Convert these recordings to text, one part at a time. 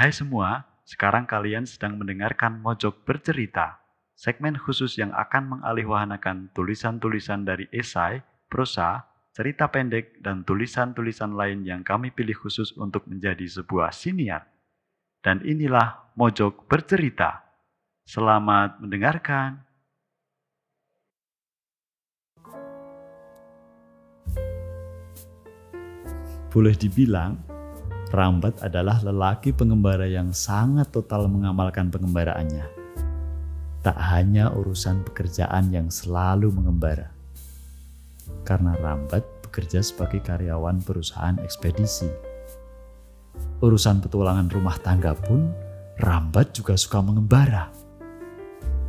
Hai semua, sekarang kalian sedang mendengarkan Mojok Bercerita, segmen khusus yang akan mengalihwahanakan tulisan-tulisan dari esai, prosa, cerita pendek, dan tulisan-tulisan lain yang kami pilih khusus untuk menjadi sebuah siniar. Dan inilah Mojok Bercerita. Selamat mendengarkan. Boleh dibilang, Rambat adalah lelaki pengembara yang sangat total mengamalkan pengembaraannya. Tak hanya urusan pekerjaan yang selalu mengembara. Karena Rambat bekerja sebagai karyawan perusahaan ekspedisi. Urusan petualangan rumah tangga pun Rambat juga suka mengembara.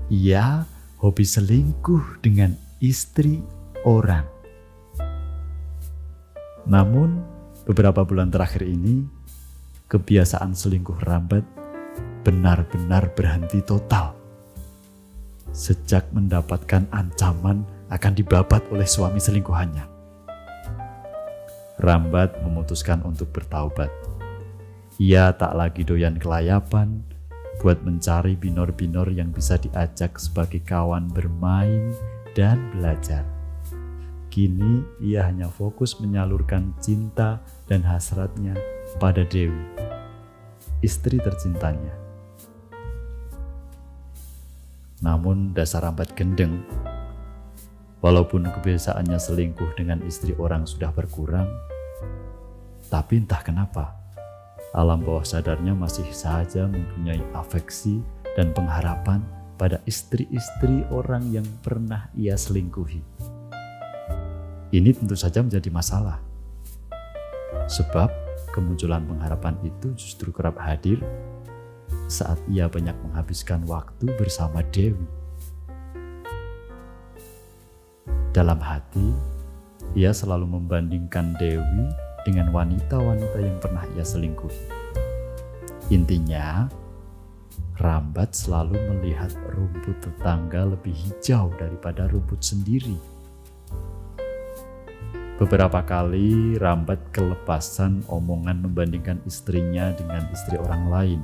Ia hobi selingkuh dengan istri orang. Namun, Beberapa bulan terakhir ini, kebiasaan selingkuh Rambat benar-benar berhenti total. Sejak mendapatkan ancaman akan dibabat oleh suami selingkuhannya. Rambat memutuskan untuk bertaubat. Ia tak lagi doyan kelayapan buat mencari binor-binor yang bisa diajak sebagai kawan bermain dan belajar. Kini ia hanya fokus menyalurkan cinta dan hasratnya pada Dewi, istri tercintanya. Namun dasar rambat gendeng, walaupun kebiasaannya selingkuh dengan istri orang sudah berkurang, tapi entah kenapa, alam bawah sadarnya masih saja mempunyai afeksi dan pengharapan pada istri-istri orang yang pernah ia selingkuhi. Ini tentu saja menjadi masalah. Sebab kemunculan pengharapan itu justru kerap hadir saat ia banyak menghabiskan waktu bersama Dewi. Dalam hati, ia selalu membandingkan Dewi dengan wanita-wanita yang pernah ia selingkuhi. Intinya, Rambat selalu melihat rumput tetangga lebih hijau daripada rumput sendiri. Beberapa kali Rambat kelepasan omongan membandingkan istrinya dengan istri orang lain.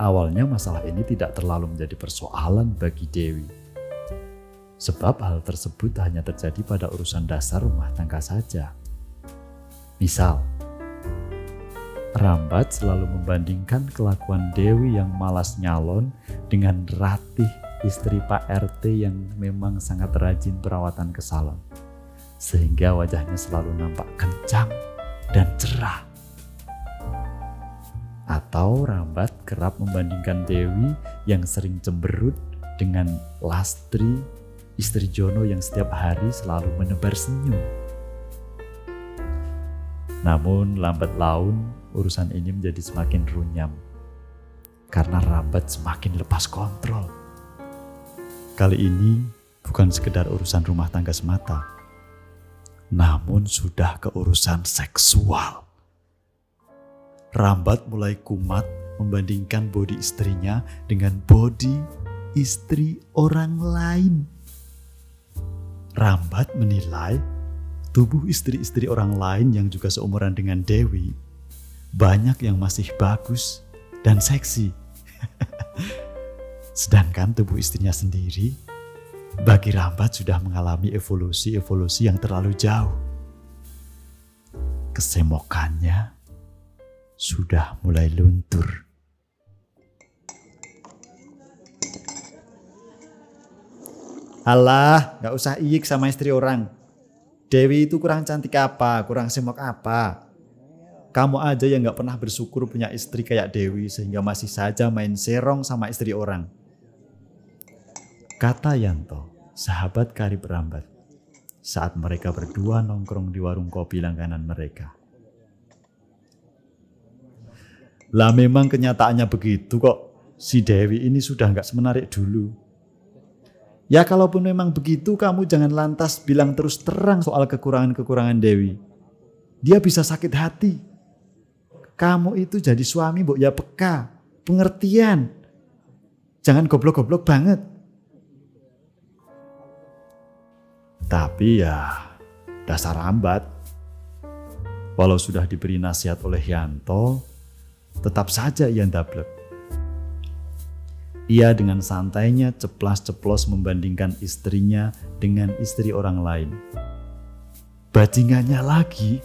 Awalnya masalah ini tidak terlalu menjadi persoalan bagi Dewi. Sebab hal tersebut hanya terjadi pada urusan dasar rumah tangga saja. Misal, Rambat selalu membandingkan kelakuan Dewi yang malas nyalon dengan Ratih istri Pak RT yang memang sangat rajin perawatan ke salon sehingga wajahnya selalu nampak kencang dan cerah. Atau Rambat kerap membandingkan Dewi yang sering cemberut dengan Lastri, istri Jono yang setiap hari selalu menebar senyum. Namun lambat laun urusan ini menjadi semakin runyam karena Rambat semakin lepas kontrol. Kali ini bukan sekedar urusan rumah tangga semata, namun sudah keurusan seksual. Rambat mulai kumat membandingkan bodi istrinya dengan bodi istri orang lain. Rambat menilai tubuh istri-istri orang lain yang juga seumuran dengan Dewi banyak yang masih bagus dan seksi. Sedangkan tubuh istrinya sendiri bagi Rambat sudah mengalami evolusi-evolusi yang terlalu jauh. Kesemokannya sudah mulai luntur. Alah, gak usah iik sama istri orang. Dewi itu kurang cantik apa, kurang semok apa. Kamu aja yang gak pernah bersyukur punya istri kayak Dewi sehingga masih saja main serong sama istri orang. Kata Yanto, sahabat karib rambat, saat mereka berdua nongkrong di warung kopi langganan mereka. Lah memang kenyataannya begitu kok. Si Dewi ini sudah nggak semenarik dulu. Ya kalaupun memang begitu kamu jangan lantas bilang terus terang soal kekurangan-kekurangan Dewi. Dia bisa sakit hati. Kamu itu jadi suami bu ya peka, pengertian. Jangan goblok-goblok banget. Tapi ya dasar rambat. Walau sudah diberi nasihat oleh Yanto, tetap saja ia ndablek. Ia dengan santainya ceplas-ceplos membandingkan istrinya dengan istri orang lain. Bajingannya lagi,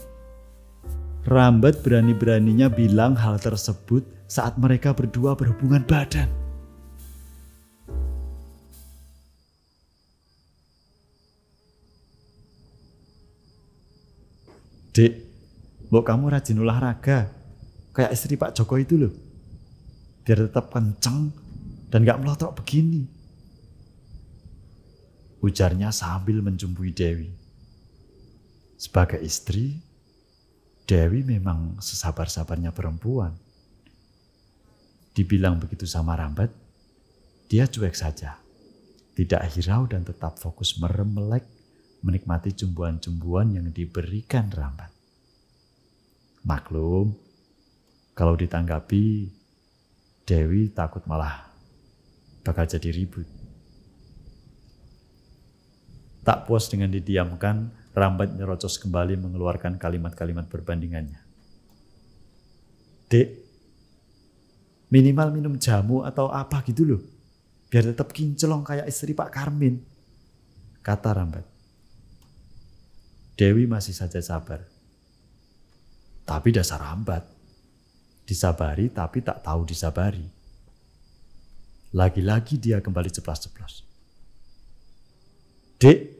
Rambat berani-beraninya bilang hal tersebut saat mereka berdua berhubungan badan. Dek, mbok kamu rajin olahraga, kayak istri Pak Joko itu loh. Biar tetap kenceng dan gak melotok begini. Ujarnya sambil mencumbui Dewi. Sebagai istri, Dewi memang sesabar-sabarnya perempuan. Dibilang begitu sama Rambat, dia cuek saja. Tidak hirau dan tetap fokus merem melek menikmati cumbuan-cumbuan yang diberikan Rambat. Maklum, kalau ditanggapi, Dewi takut malah bakal jadi ribut. Tak puas dengan didiamkan, Rambat nyerocos kembali mengeluarkan kalimat-kalimat perbandingannya. Dek, minimal minum jamu atau apa gitu loh. Biar tetap kinclong kayak istri Pak Karmin. Kata Rambat. Dewi masih saja sabar. Tapi dasar Rambat. Disabari tapi tak tahu disabari. Lagi-lagi dia kembali ceplas-ceplos. Dek,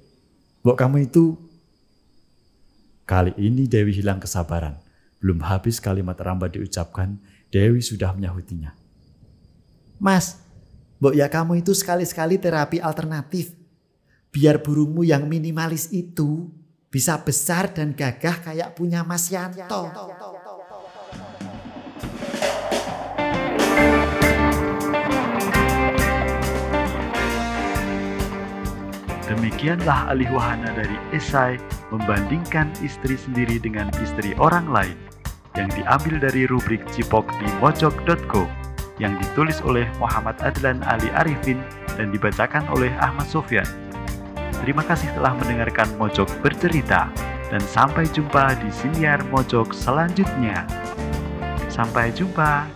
mbok kamu itu... Kali ini Dewi hilang kesabaran. Belum habis kalimat Rambat diucapkan, Dewi sudah menyahutinya. Mas, mbok ya kamu itu sekali-sekali terapi alternatif. Biar burungmu yang minimalis itu bisa besar dan gagah kayak punya Mas Yanto. Demikianlah alih wahana dari esai membandingkan istri sendiri dengan istri orang lain yang diambil dari rubrik Cipok di mojok.co yang ditulis oleh Muhammad Adlan Ali Arifin dan dibacakan oleh Ahmad Sofyan. Terima kasih telah mendengarkan Mojok bercerita dan sampai jumpa di siniar Mojok selanjutnya. Sampai jumpa.